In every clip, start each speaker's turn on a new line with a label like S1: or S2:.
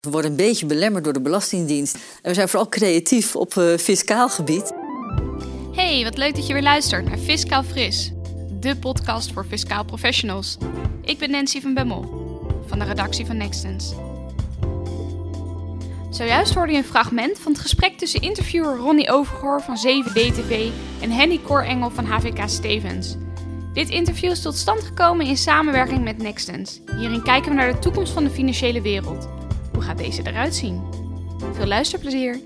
S1: We worden een beetje belemmerd door de Belastingdienst. En we zijn vooral creatief op uh, fiscaal gebied.
S2: Hey, wat leuk dat je weer luistert naar Fiscaal Fris, de podcast voor fiscaal professionals. Ik ben Nancy van Bemmel, van de redactie van Nextens. Zojuist hoorde je een fragment van het gesprek tussen interviewer Ronnie Overgoor van 7DTV en Henny Korengel van HVK Stevens. Dit interview is tot stand gekomen in samenwerking met Nextens. Hierin kijken we naar de toekomst van de financiële wereld. Hoe gaat deze eruit zien? Veel luisterplezier.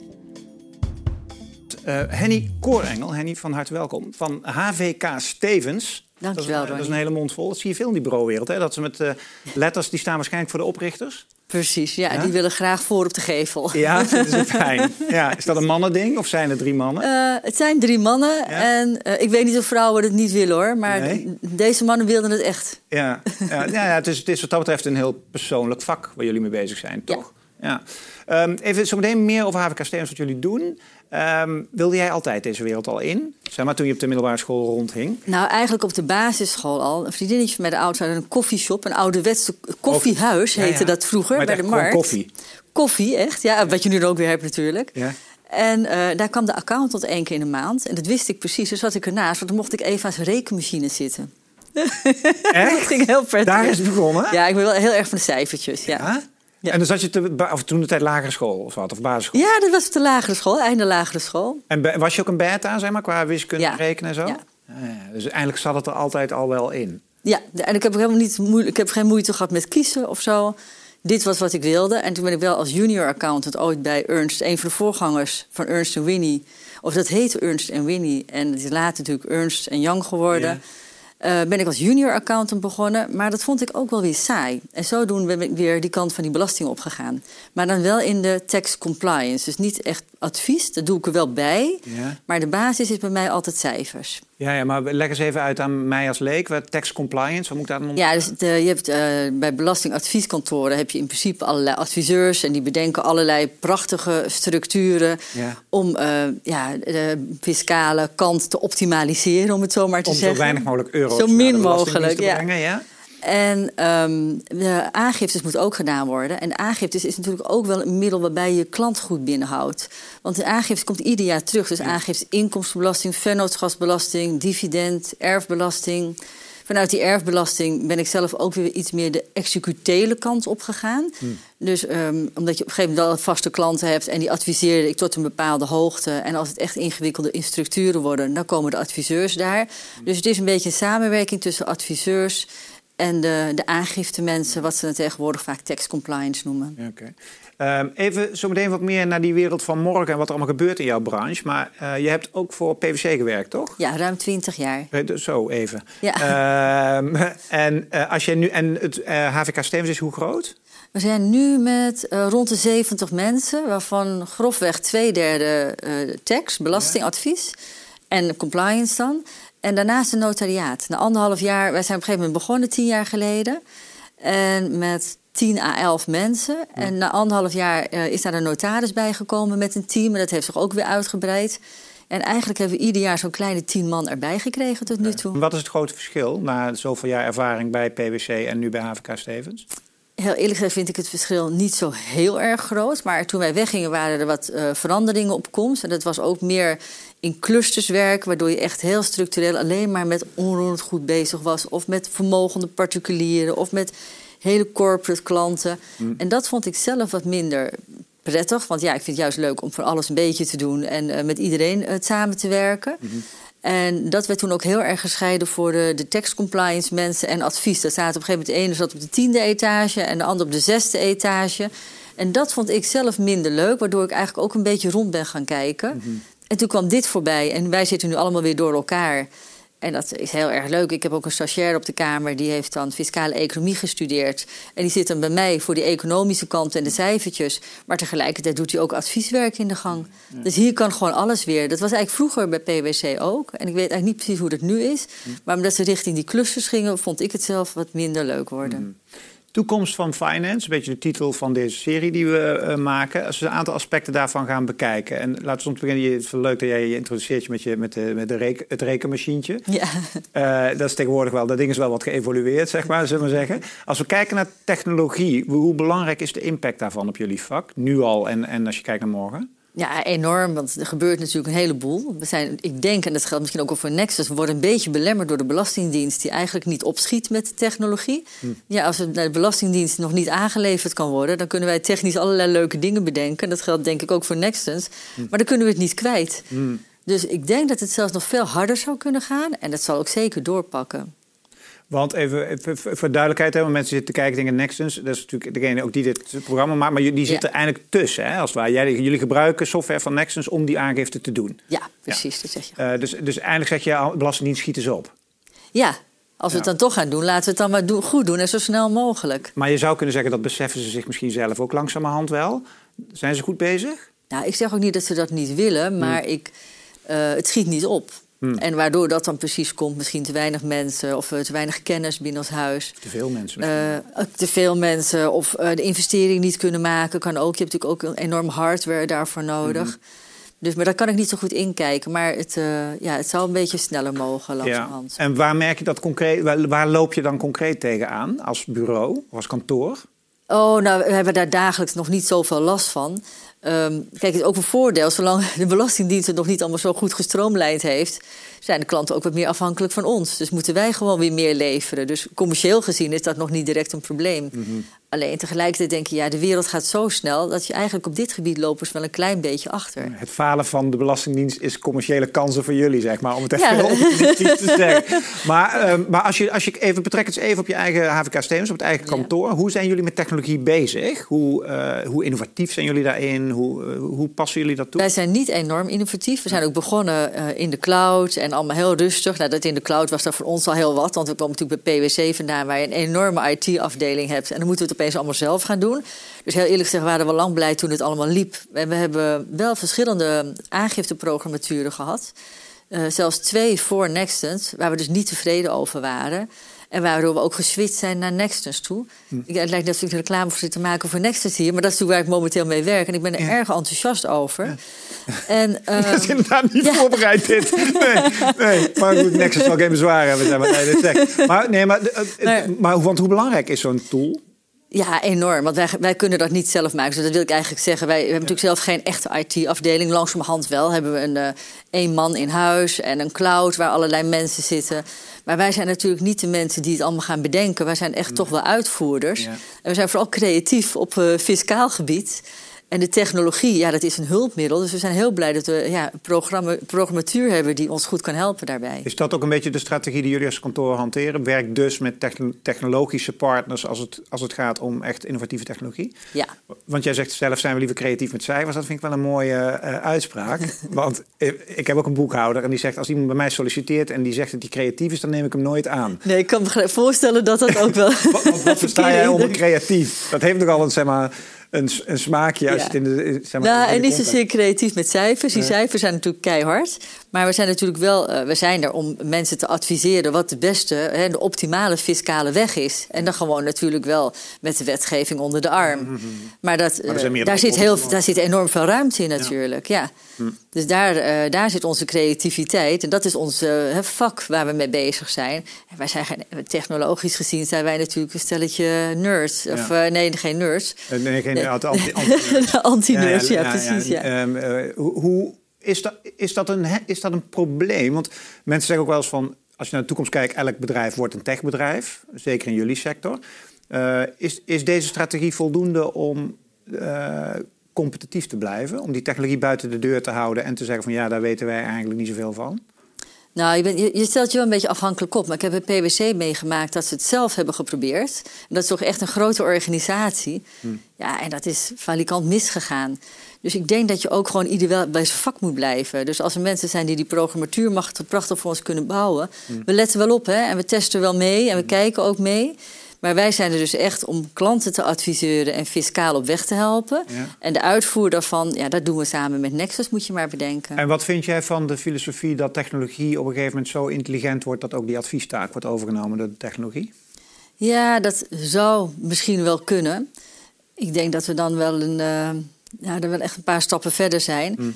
S3: Uh, Henny Koorengel, Henny van harte welkom, van HVK Stevens.
S1: Dankjewel,
S3: dat is, dat is een hele mond vol. Dat zie je veel in die bureauwereld. Hè? Dat ze met uh, letters, die staan waarschijnlijk voor de oprichters.
S1: Precies, ja, die willen graag voor op de gevel.
S3: Ja, dat is fijn. Ja, is dat een mannending of zijn er drie mannen?
S1: Uh, het zijn drie mannen. En uh, ik weet niet of vrouwen het niet willen hoor. Maar nee. deze mannen wilden het echt.
S3: Ja, ja, ja, het, is, het is wat dat betreft een heel persoonlijk vak waar jullie mee bezig zijn, toch? Ja. Um, even zo meteen meer over HVK Stevens, wat jullie doen. Um, wilde jij altijd deze wereld al in? Zeg maar toen je op de middelbare school rondhing.
S1: Nou, eigenlijk op de basisschool al. Een vriendinnetje van mij de ouders hadden een koffieshop. Een ouderwetse koffiehuis heette ja, ja. dat vroeger
S3: maar
S1: bij de markt.
S3: koffie?
S1: Koffie, echt. Ja, wat je nu ook weer hebt natuurlijk. Ja. En uh, daar kwam de accountant één keer in de maand. En dat wist ik precies. Dus zat ik ernaast. Want dan mocht ik even aan rekenmachine zitten.
S3: Echt?
S1: dat ging heel prettig.
S3: Daar is het begonnen?
S1: Ja, ik ben wel heel erg van de cijfertjes. ja?
S3: Ja? En dan zat je te, of toen de tijd lagere school of wat, of basisschool?
S1: Ja, dat was de lagere school, einde lagere school.
S3: En was je ook een beta, zeg maar, qua wiskunde,
S1: ja.
S3: rekenen en zo?
S1: Ja.
S3: Ja. Dus eigenlijk zat het er altijd al wel in.
S1: Ja, en ik heb, helemaal niet moeilijk, ik heb geen moeite gehad met kiezen of zo. Dit was wat ik wilde. En toen ben ik wel als junior accountant ooit bij Ernst, een van de voorgangers van Ernst Winnie. Of dat heette Ernst Winnie. En het is later natuurlijk Ernst Young geworden. Uh, ben ik als junior accountant begonnen, maar dat vond ik ook wel weer saai. En zodoende ben ik weer die kant van die belasting opgegaan. Maar dan wel in de tax compliance. Dus niet echt advies, dat doe ik er wel bij. Ja. Maar de basis is bij mij altijd cijfers.
S3: Ja, ja, maar leg eens even uit aan mij als leek. Wat tax compliance, wat moet ik daar dan
S1: Ja, dus de, je hebt, uh, bij belastingadvieskantoren heb je in principe allerlei adviseurs... en die bedenken allerlei prachtige structuren... Ja. om uh, ja, de fiscale kant te optimaliseren, om het zo maar te
S3: om
S1: zeggen.
S3: Om zo weinig mogelijk euro's
S1: zo min mogelijk,
S3: te brengen, ja.
S1: En um, de aangiftes moeten ook gedaan worden. En aangiftes is natuurlijk ook wel een middel waarbij je klant goed binnenhoudt. Want de aangifte komt ieder jaar terug. Dus aangifte inkomstenbelasting, vennootschapsbelasting, dividend, erfbelasting. Vanuit die erfbelasting ben ik zelf ook weer iets meer de executele kant opgegaan. Hmm. Dus um, omdat je op een gegeven moment wel vaste klanten hebt en die adviseerde ik tot een bepaalde hoogte. En als het echt ingewikkelde in structuren worden, dan komen de adviseurs daar. Hmm. Dus het is een beetje een samenwerking tussen adviseurs en de, de aangifte mensen, wat ze tegenwoordig vaak tax compliance noemen.
S3: Okay. um, even zo meteen wat meer naar die wereld van morgen en wat er allemaal gebeurt in jouw branche. Maar uh, je hebt ook voor PwC gewerkt, toch?
S1: Ja, ruim 20 jaar.
S3: Zo even.
S1: Ja.
S3: Um, en uh, als je nu en het uh, HVK Stevens is hoe groot?
S1: We zijn nu met rond de 70 mensen, waarvan grofweg twee derde tax, belastingadvies ja. en compliance dan. En daarnaast een notariaat. Na anderhalf jaar, wij zijn op een gegeven moment begonnen, tien jaar geleden. En met 10 à 11 mensen. Ja. En na anderhalf jaar uh, is daar een notaris bijgekomen met een team. En dat heeft zich ook weer uitgebreid. En eigenlijk hebben we ieder jaar zo'n kleine tien man erbij gekregen tot nu toe.
S3: Wat is het grote verschil na zoveel jaar ervaring bij PwC en nu bij HVK Stevens?
S1: Heel eerlijk gezegd vind ik het verschil niet zo heel erg groot. Maar toen wij weggingen waren er wat uh, veranderingen op komst. En dat was ook meer in clusters werken, waardoor je echt heel structureel alleen maar met onroerend goed bezig was. Of met vermogende particulieren, of met hele corporate klanten. Mm. En dat vond ik zelf wat minder prettig. Want ja, ik vind het juist leuk om van alles een beetje te doen en uh, met iedereen uh, samen te werken. Mm -hmm. En dat werd toen ook heel erg gescheiden voor de, de tax compliance mensen en advies. Daar zaten op een gegeven moment de ene zat op de tiende etage en de ander op de zesde etage. En dat vond ik zelf minder leuk, waardoor ik eigenlijk ook een beetje rond ben gaan kijken. Mm -hmm. En toen kwam dit voorbij en wij zitten nu allemaal weer door elkaar. En dat is heel erg leuk. Ik heb ook een stagiair op de Kamer, die heeft dan fiscale economie gestudeerd. En die zit dan bij mij voor die economische kant en de cijfertjes. Maar tegelijkertijd doet hij ook advieswerk in de gang. Ja. Dus hier kan gewoon alles weer. Dat was eigenlijk vroeger bij PwC ook. En ik weet eigenlijk niet precies hoe dat nu is. Maar omdat ze richting die clusters gingen, vond ik het zelf wat minder leuk worden.
S3: Mm. Toekomst van finance, een beetje de titel van deze serie die we eh, maken. Als we een aantal aspecten daarvan gaan bekijken. En laten we om te beginnen, het is leuk dat jij je introduceert met, je, met, de, met de reken, het rekenmachientje.
S1: Ja.
S3: Uh, dat is tegenwoordig wel, dat ding is wel wat geëvolueerd, zeg maar, zullen we zeggen. Als we kijken naar technologie, hoe belangrijk is de impact daarvan op jullie vak? Nu al en, en als je kijkt naar morgen?
S1: Ja, enorm, want er gebeurt natuurlijk een heleboel. We zijn, ik denk, en dat geldt misschien ook al voor Nexus... we worden een beetje belemmerd door de Belastingdienst... die eigenlijk niet opschiet met technologie. Hm. Ja, als het naar de Belastingdienst nog niet aangeleverd kan worden... dan kunnen wij technisch allerlei leuke dingen bedenken. Dat geldt denk ik ook voor Nexus. Hm. Maar dan kunnen we het niet kwijt. Hm. Dus ik denk dat het zelfs nog veel harder zou kunnen gaan. En dat zal ook zeker doorpakken.
S3: Want even, voor duidelijkheid, hè, want mensen zitten te kijken denken Nextens, dat is natuurlijk degene ook die dit programma maakt, maar die zitten ja. eigenlijk tussen, hè, als het ware. Jij, jullie gebruiken software van Nextens om die aangifte te doen.
S1: Ja, precies, dat zeg je.
S3: Uh, dus, dus eigenlijk zeg je, Belastingdienst schieten ze op.
S1: Ja, als we het dan toch gaan doen, laten we het dan maar goed doen en zo snel mogelijk.
S3: Maar je zou kunnen zeggen, dat beseffen ze zich misschien zelf ook langzamerhand wel. Zijn ze goed bezig?
S1: Nou, ik zeg ook niet dat ze dat niet willen, maar hm. ik, uh, het schiet niet op. Hmm. En waardoor dat dan precies komt, misschien te weinig mensen of uh, te weinig kennis binnen ons huis.
S3: Te veel mensen misschien.
S1: Uh, te veel mensen of uh, de investering niet kunnen maken, kan ook. Je hebt natuurlijk ook een enorm hardware daarvoor nodig. Hmm. Dus, maar daar kan ik niet zo goed inkijken. Maar het, ja, het zou een beetje sneller mogen langzamerhand.
S3: Ja. En waar merk je dat concreet? Waar, waar loop je dan concreet tegenaan als bureau of als kantoor?
S1: Oh, nou, we hebben daar dagelijks nog niet zoveel last van. Um, kijk, het is ook een voordeel, zolang de Belastingdienst het nog niet allemaal zo goed gestroomlijnd heeft, zijn de klanten ook wat meer afhankelijk van ons. Dus moeten wij gewoon weer meer leveren. Dus commercieel gezien is dat nog niet direct een probleem. Mm -hmm. Alleen tegelijkertijd denk je, ja, de wereld gaat zo snel dat je eigenlijk op dit gebied lopen wel een klein beetje achter.
S3: Het falen van de Belastingdienst is commerciële kansen voor jullie, zeg maar, om het even ja. te zeggen. Maar, uh, maar als je, als je even betrekt het even op je eigen HVK Stevens, op het eigen kantoor. Ja. Hoe zijn jullie met technologie bezig? Hoe, uh, hoe innovatief zijn jullie daarin? Hoe, uh, hoe passen jullie dat toe?
S1: Wij zijn niet enorm innovatief. We zijn ook begonnen in de cloud en allemaal heel rustig. Nou, dat in de cloud was dat voor ons al heel wat, want we komen natuurlijk bij PwC vandaan, waar je een enorme IT-afdeling hebt. En dan moeten we het opeens allemaal zelf gaan doen. Dus heel eerlijk gezegd waren we lang blij toen het allemaal liep. En we hebben wel verschillende aangifteprogrammaturen gehad. Uh, zelfs twee voor Nextens, waar we dus niet tevreden over waren. En waardoor we ook geswitcht zijn naar Nextens toe. Hm. Het lijkt net ik een reclame voor te maken voor Nextens hier. Maar dat is natuurlijk waar ik momenteel mee werk. En ik ben er erg enthousiast over. Ja.
S3: En, um, dat is inderdaad niet voorbereid dit. Nee, nee. Maar goed, Nextens zal geen bezwaar hebben. Zeg maar. Nee, maar, nee, maar, maar, maar want hoe belangrijk is zo'n tool?
S1: Ja, enorm. Want wij, wij kunnen dat niet zelf maken. Dus dat wil ik eigenlijk zeggen. Wij hebben natuurlijk zelf geen echte IT-afdeling. Langzamerhand wel hebben we een, uh, één man in huis en een cloud waar allerlei mensen zitten. Maar wij zijn natuurlijk niet de mensen die het allemaal gaan bedenken. Wij zijn echt toch wel uitvoerders. Ja. En we zijn vooral creatief op uh, fiscaal gebied. En de technologie, ja, dat is een hulpmiddel. Dus we zijn heel blij dat we ja, een programmatuur hebben die ons goed kan helpen daarbij.
S3: Is dat ook een beetje de strategie die jullie als kantoor hanteren? Werk dus met technologische partners als het, als het gaat om echt innovatieve technologie?
S1: Ja.
S3: Want jij zegt zelf zijn we liever creatief met cijfers. Dat vind ik wel een mooie uh, uitspraak. Want ik heb ook een boekhouder en die zegt als iemand bij mij solliciteert en die zegt dat hij creatief is, dan neem ik hem nooit aan.
S1: Nee, ik kan me voorstellen dat dat ook wel.
S3: wat, wat versta jij onder creatief? Dat heeft nogal een zeg maar een, een smaakje als ja. het in de. Zeg maar,
S1: nou, en niet zozeer creatief met cijfers. Die cijfers zijn natuurlijk keihard. Maar we zijn natuurlijk wel, uh, we zijn er om mensen te adviseren wat de beste, hè, de optimale fiscale weg is. En dan gewoon natuurlijk wel met de wetgeving onder de arm. Mm -hmm. Maar, dat, maar uh, daar, zit heel, daar zit enorm veel ruimte in natuurlijk. Ja. Hm. Dus daar, uh, daar zit onze creativiteit. En dat is ons vak waar we mee bezig zijn. En wij zijn geen, technologisch gezien zijn wij natuurlijk een stelletje nerds. Ja. Of nee, geen nerds.
S3: Nee, geen anti-nerds.
S1: Anti ja, ja, precies. Ja,
S3: um, hoe is dat, is, dat een, is dat een probleem? Want mensen zeggen ook wel eens van... als je naar de toekomst kijkt, elk bedrijf wordt een techbedrijf. Zeker in jullie sector. Is, is deze strategie voldoende om competitief te blijven? Om die technologie buiten de deur te houden en te zeggen van... ja, daar weten wij eigenlijk niet zoveel van?
S1: Nou, je, bent, je, je, stelt je wel een beetje afhankelijk op. Maar ik heb bij PwC meegemaakt dat ze het zelf hebben geprobeerd. En dat is toch echt een grote organisatie. Hm. Ja, en dat is valikant misgegaan. Dus ik denk dat je ook gewoon ieder wel bij zijn vak moet blijven. Dus als er mensen zijn die die programmatuur prachtig voor ons kunnen bouwen... Hm. we letten wel op hè, en we testen wel mee en we hm. kijken ook mee... Maar wij zijn er dus echt om klanten te adviseren en fiscaal op weg te helpen. Ja. En de uitvoer daarvan, ja, dat doen we samen met Nexus, moet je maar bedenken.
S3: En wat vind jij van de filosofie dat technologie op een gegeven moment zo intelligent wordt dat ook die adviestaak wordt overgenomen door de technologie?
S1: Ja, dat zou misschien wel kunnen. Ik denk dat we dan wel, een, uh, ja, er wel echt een paar stappen verder zijn.
S3: Hmm.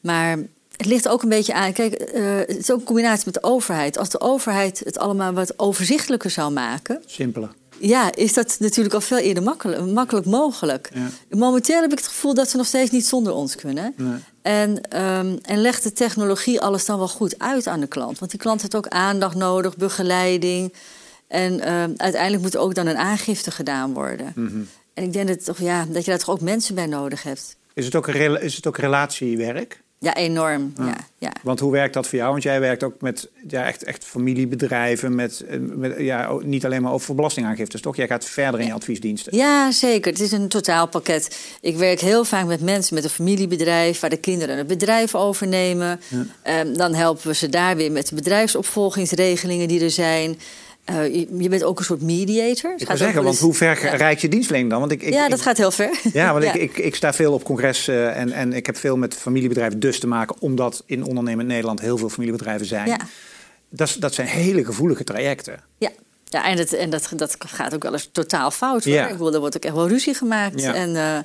S1: Maar het ligt ook een beetje aan. Kijk, uh, het is ook een combinatie met de overheid. Als de overheid het allemaal wat overzichtelijker zou maken.
S3: Simpeler.
S1: Ja, is dat natuurlijk al veel eerder makkelijk, makkelijk mogelijk. Ja. Momenteel heb ik het gevoel dat ze nog steeds niet zonder ons kunnen.
S3: Nee.
S1: En, um, en legt de technologie alles dan wel goed uit aan de klant? Want die klant heeft ook aandacht nodig, begeleiding. En um, uiteindelijk moet er ook dan een aangifte gedaan worden.
S3: Mm -hmm.
S1: En ik denk dat, toch, ja, dat je daar toch ook mensen bij nodig hebt.
S3: Is het ook, een, is het ook relatiewerk?
S1: Ja, enorm. Ja. Ja, ja.
S3: Want hoe werkt dat voor jou? Want jij werkt ook met ja, echt, echt familiebedrijven, met, met, ja, niet alleen maar over belastingaangiftes, toch? Jij gaat verder in je adviesdiensten.
S1: Ja, zeker. Het is een totaalpakket. Ik werk heel vaak met mensen met een familiebedrijf, waar de kinderen het bedrijf overnemen.
S3: Ja.
S1: Um, dan helpen we ze daar weer met de bedrijfsopvolgingsregelingen die er zijn. Uh, je, je, bent ook een soort mediator.
S3: Ik wil zeggen, want hoe ver ja. reikt je dienstverlening dan? Want ik, ik,
S1: ja, dat
S3: ik,
S1: gaat heel ver.
S3: Ja, want ja. Ik, ik, ik sta veel op congressen uh, en, en ik heb veel met familiebedrijven dus te maken... omdat in ondernemend Nederland heel veel familiebedrijven zijn.
S1: Ja.
S3: Dat, dat zijn hele gevoelige trajecten.
S1: Ja, ja en, het, en dat, dat gaat ook wel eens totaal fout. Hoor.
S3: Ja.
S1: Ik bedoel, er wordt ook echt wel ruzie gemaakt.
S3: Ja.
S1: En, uh,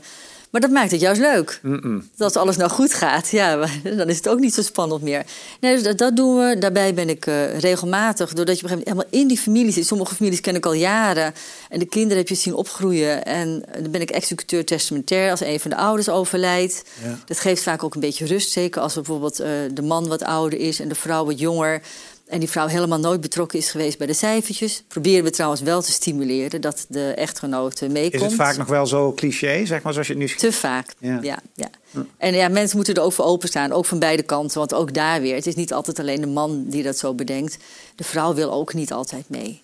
S1: maar dat maakt het juist leuk.
S3: Mm -mm.
S1: Dat als alles nou goed gaat, ja, dan is het ook niet zo spannend meer. Nee, dus dat, dat doen we. Daarbij ben ik uh, regelmatig, doordat je op een gegeven moment helemaal in die familie zit. Sommige families ken ik al jaren. En de kinderen heb je zien opgroeien. En dan ben ik executeur testamentair als een van de ouders overlijdt.
S3: Ja.
S1: Dat geeft vaak ook een beetje rust. Zeker als bijvoorbeeld uh, de man wat ouder is en de vrouw wat jonger. En die vrouw helemaal nooit betrokken is geweest bij de cijfertjes. Proberen we trouwens wel te stimuleren dat de echtgenoot meekomt.
S3: Is het vaak nog wel zo cliché, zeg maar, zoals je het nu...
S1: Te vaak, ja. ja, ja. ja. En ja, mensen moeten er ook voor openstaan, ook van beide kanten. Want ook daar weer, het is niet altijd alleen de man die dat zo bedenkt. De vrouw wil ook niet altijd mee.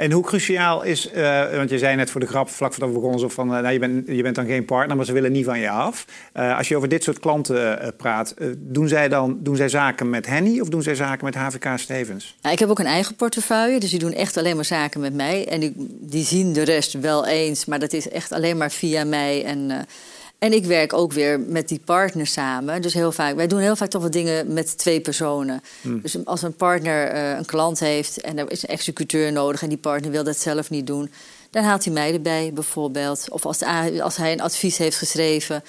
S3: En hoe cruciaal is, uh, want je zei net voor de grap, vlak voordat we begonnen, zo van, uh, nou, je, bent, je bent dan geen partner, maar ze willen niet van je af. Uh, als je over dit soort klanten praat, doen zij dan doen zij zaken met Henny of doen zij zaken met HVK Stevens?
S1: Nou, ik heb ook een eigen portefeuille, dus die doen echt alleen maar zaken met mij. En die, die zien de rest wel eens, maar dat is echt alleen maar via mij. En, en ik werk ook weer met die partner samen. Dus heel vaak, wij doen heel vaak toch wat dingen met twee personen.
S3: Hmm.
S1: Dus als een partner uh, een klant heeft en er is een executeur nodig en die partner wil dat zelf niet doen, dan haalt hij mij erbij bijvoorbeeld. Of als, de, als hij een advies heeft geschreven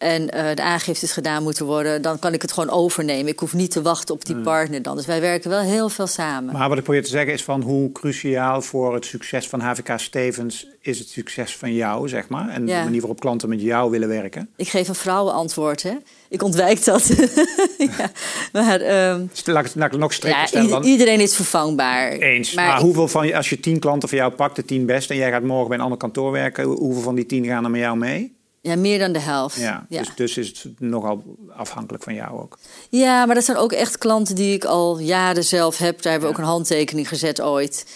S1: en uh, de aangiftes gedaan moeten worden, dan kan ik het gewoon overnemen. Ik hoef niet te wachten op die
S3: Hmm.
S1: partner dan. Dus wij werken wel heel veel samen.
S3: Maar wat ik probeer te zeggen is van hoe cruciaal voor het succes van HVK Stevens is het succes van jou, zeg maar. En
S1: Ja.
S3: de manier waarop klanten met jou willen werken.
S1: Ik geef een vrouwenantwoord, hè. Ik ontwijk dat. ja, maar ehm,
S3: Laat ik, laat ik het nog strekker
S1: ja,
S3: stellen dan.
S1: iedereen is vervangbaar.
S3: Eens. Maar,
S1: ik-
S3: hoeveel van je, als je tien klanten van jou pakt, de tien beste, en jij gaat morgen bij een ander kantoor werken, hoe- hoeveel van die tien gaan er met jou mee?
S1: Ja, meer dan de helft.
S3: Ja,
S1: ja.
S3: Dus, dus is het nogal afhankelijk van jou ook.
S1: Ja, maar dat zijn ook echt klanten die ik al jaren zelf heb. Daar hebben we
S3: Ja.
S1: ook een handtekening gezet ooit.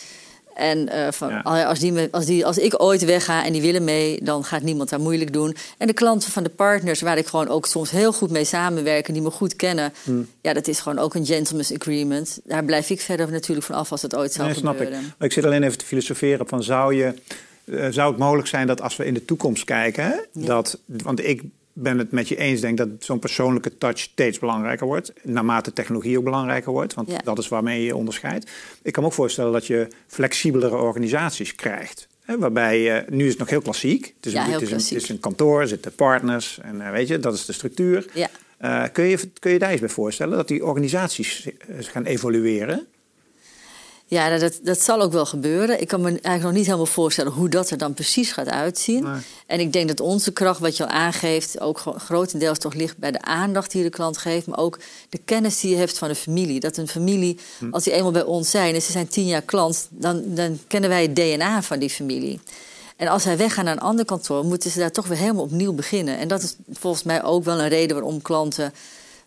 S1: En eh, van,
S3: Ja.
S1: als, die me, als, die, als ik ooit wegga en die willen mee, dan gaat niemand daar moeilijk doen. En de klanten van de partners, waar ik gewoon ook soms heel goed mee samenwerk en die me goed kennen,
S3: Hmm.
S1: ja, dat is gewoon ook een gentleman's agreement. Daar blijf ik verder natuurlijk van af als dat ooit zou
S3: Nee, snap ik.
S1: gebeuren.
S3: Maar ik zit alleen even te filosoferen van zou je... eh, zou het mogelijk zijn dat als we in de toekomst kijken, dat, want ik ben het met je eens, denk dat zo'n persoonlijke touch steeds belangrijker wordt, naarmate technologie ook belangrijker wordt, want
S1: Ja.
S3: dat is waarmee je je onderscheidt. Ik kan me ook voorstellen dat je flexibelere organisaties krijgt. Hè, waarbij, je nu is het nog heel klassiek. Het is,
S1: Ja,
S3: een, het is, een,
S1: klassiek.
S3: het is een kantoor, er zitten partners en eh, weet je, dat is de structuur.
S1: Ja.
S3: Eh, kun, je, kun je daar eens bij voorstellen dat die organisaties eh, gaan evolueren?
S1: Ja, dat- dat, dat zal ook wel gebeuren. Ik kan me eigenlijk nog niet helemaal voorstellen hoe dat er dan precies gaat uitzien.
S3: Nee.
S1: En ik denk dat onze kracht, wat je al aangeeft, ook gro- grotendeels toch ligt bij de aandacht die de klant geeft, maar ook de kennis die je hebt van de familie. Dat een familie,
S3: Hm.
S1: als die eenmaal bij ons zijn en ze zijn tien jaar klant, dan, dan kennen wij het DNA van die familie. En als zij weggaan naar een ander kantoor, moeten ze daar toch weer helemaal opnieuw beginnen. En dat is volgens mij ook wel een reden waarom klanten.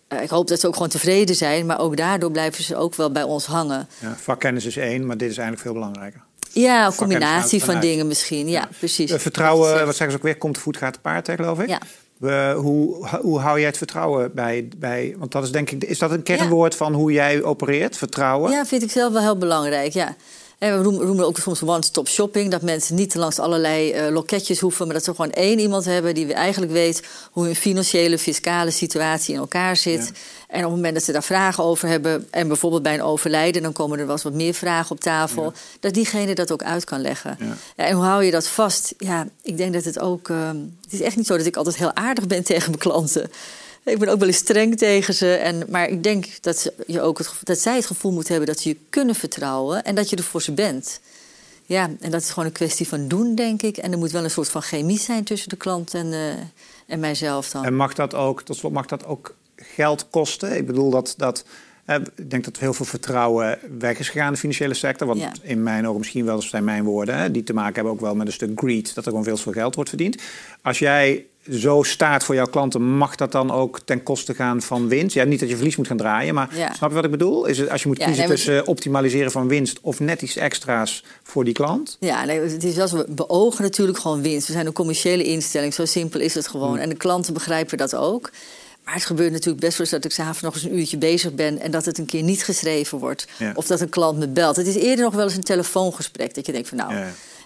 S1: Eh, ik hoop dat ze ook gewoon tevreden zijn, maar ook daardoor blijven ze ook wel bij ons hangen.
S3: Ja, vakkennis is één, maar dit is eigenlijk veel belangrijker.
S1: Ja, een combinatie van dingen misschien. Ja, precies.
S3: Eh, vertrouwen,
S1: Precies.
S3: wat zeggen ze ook weer, komt voet, gaat paard, hè, geloof ik?
S1: Ja.
S3: We, hoe, hoe hou jij het vertrouwen bij, bij... Want dat is denk ik... Is dat een kernwoord van hoe jij opereert? Vertrouwen?
S1: Ja, vind ik zelf wel heel belangrijk. Ja. En we noemen, ook soms one-stop shopping. Dat mensen niet langs allerlei uh, loketjes hoeven, maar dat ze gewoon één iemand hebben die eigenlijk weet hoe hun financiële, fiscale situatie in elkaar zit. En op het moment dat ze daar vragen over hebben, en bijvoorbeeld bij een overlijden, dan komen er wel eens wat meer vragen op tafel, dat diegene dat ook uit kan leggen. en hoe hou je dat vast? Ja, ik denk dat het ook. Uh, het is echt niet zo dat ik altijd heel aardig ben tegen mijn klanten. Ik ben ook wel eens streng tegen ze. En, maar ik denk dat, ze, je ook het, dat zij het gevoel moeten hebben dat ze je kunnen vertrouwen en dat je er voor ze bent. Ja, en dat is gewoon een kwestie van doen, denk ik. En er moet wel een soort van chemie zijn tussen de klant en, uh, en mijzelf dan.
S3: En mag dat ook, tot slot, mag dat ook geld kosten? Ik bedoel dat. dat ik denk dat heel veel vertrouwen weg is gegaan in de financiële sector. Want in mijn ogen, misschien wel, dat zijn mijn woorden, hè, die te maken hebben ook wel met een stuk greed. Dat er gewoon veel geld wordt verdiend. Als jij zo staat voor jouw klanten, mag dat dan ook ten koste gaan van winst? Ja, niet dat je verlies moet gaan draaien, maar snap je wat ik bedoel? Is het als je moet kiezen tussen optimaliseren van winst of net iets extra's voor die klant?
S1: Ja, nee, het is wel zo. We beogen natuurlijk gewoon winst. We zijn een commerciële instelling, zo simpel is het gewoon. Hmm. En de klanten begrijpen dat ook. Maar het gebeurt natuurlijk best wel eens dat ik s'avonds nog eens een uurtje bezig ben en dat het een keer niet geschreven wordt. Of dat een klant me belt. Het is eerder nog wel eens een telefoongesprek dat je denkt van nou.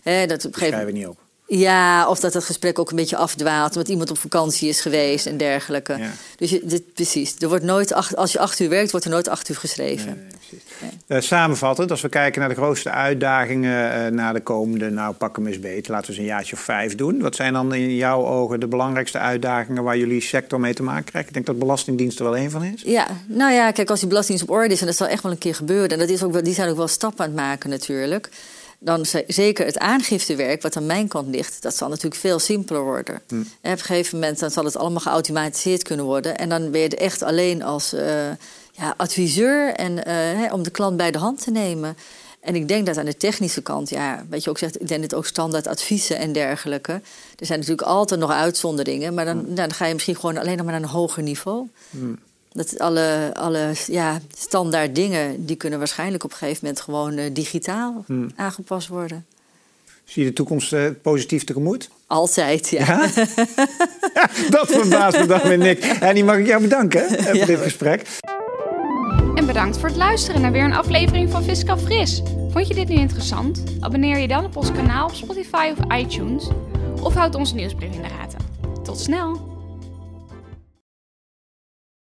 S3: Hè, dat op gegeven moment niet op.
S1: Ja, of dat het gesprek ook een beetje afdwaalt, omdat iemand op vakantie is geweest en dergelijke. Dus je, dit, precies, er wordt nooit acht, als je acht uur werkt, wordt er nooit acht uur geschreven.
S3: Nee, nee, uh, samenvattend, als we kijken naar de grootste uitdagingen uh, naar de komende, nou pak hem eens beter, laten we eens een jaartje of vijf doen. Wat zijn dan in jouw ogen de belangrijkste uitdagingen waar jullie sector mee te maken krijgt? Ik denk dat Belastingdienst er wel één van is.
S1: Ja, nou ja, kijk, als die Belastingdienst op orde is, en dat zal echt wel een keer gebeuren, en dat is ook wel, die zijn ook wel stappen aan het maken natuurlijk dan zeker het aangiftewerk, wat aan mijn kant ligt, dat zal natuurlijk veel simpeler worden. Hm. Op een gegeven moment dan zal het allemaal geautomatiseerd kunnen worden. En dan ben je er echt alleen als uh, ja, adviseur en uh, om de klant bij de hand te nemen. En ik denk dat aan de technische kant, ja, weet je ook zegt, ik denk dat ook standaard adviezen en dergelijke. Er zijn natuurlijk altijd nog uitzonderingen, maar dan, hm. nou, dan ga je misschien gewoon alleen nog maar naar een hoger niveau. Hm. Dat alle, alle ja, standaard dingen, die kunnen waarschijnlijk op een gegeven moment gewoon uh, digitaal hmm. aangepast worden.
S3: Zie je de toekomst uh, positief tegemoet?
S1: Altijd, ja. ja?
S3: ja dat verbaast me dan weer, Nick. En die mag ik jou bedanken hè, voor ja. dit gesprek.
S2: En bedankt voor het luisteren naar weer een aflevering van Fiscal Fris. Vond je dit nu interessant? Abonneer je dan op ons kanaal op Spotify of iTunes. Of houd onze nieuwsbrief in de gaten. Tot snel!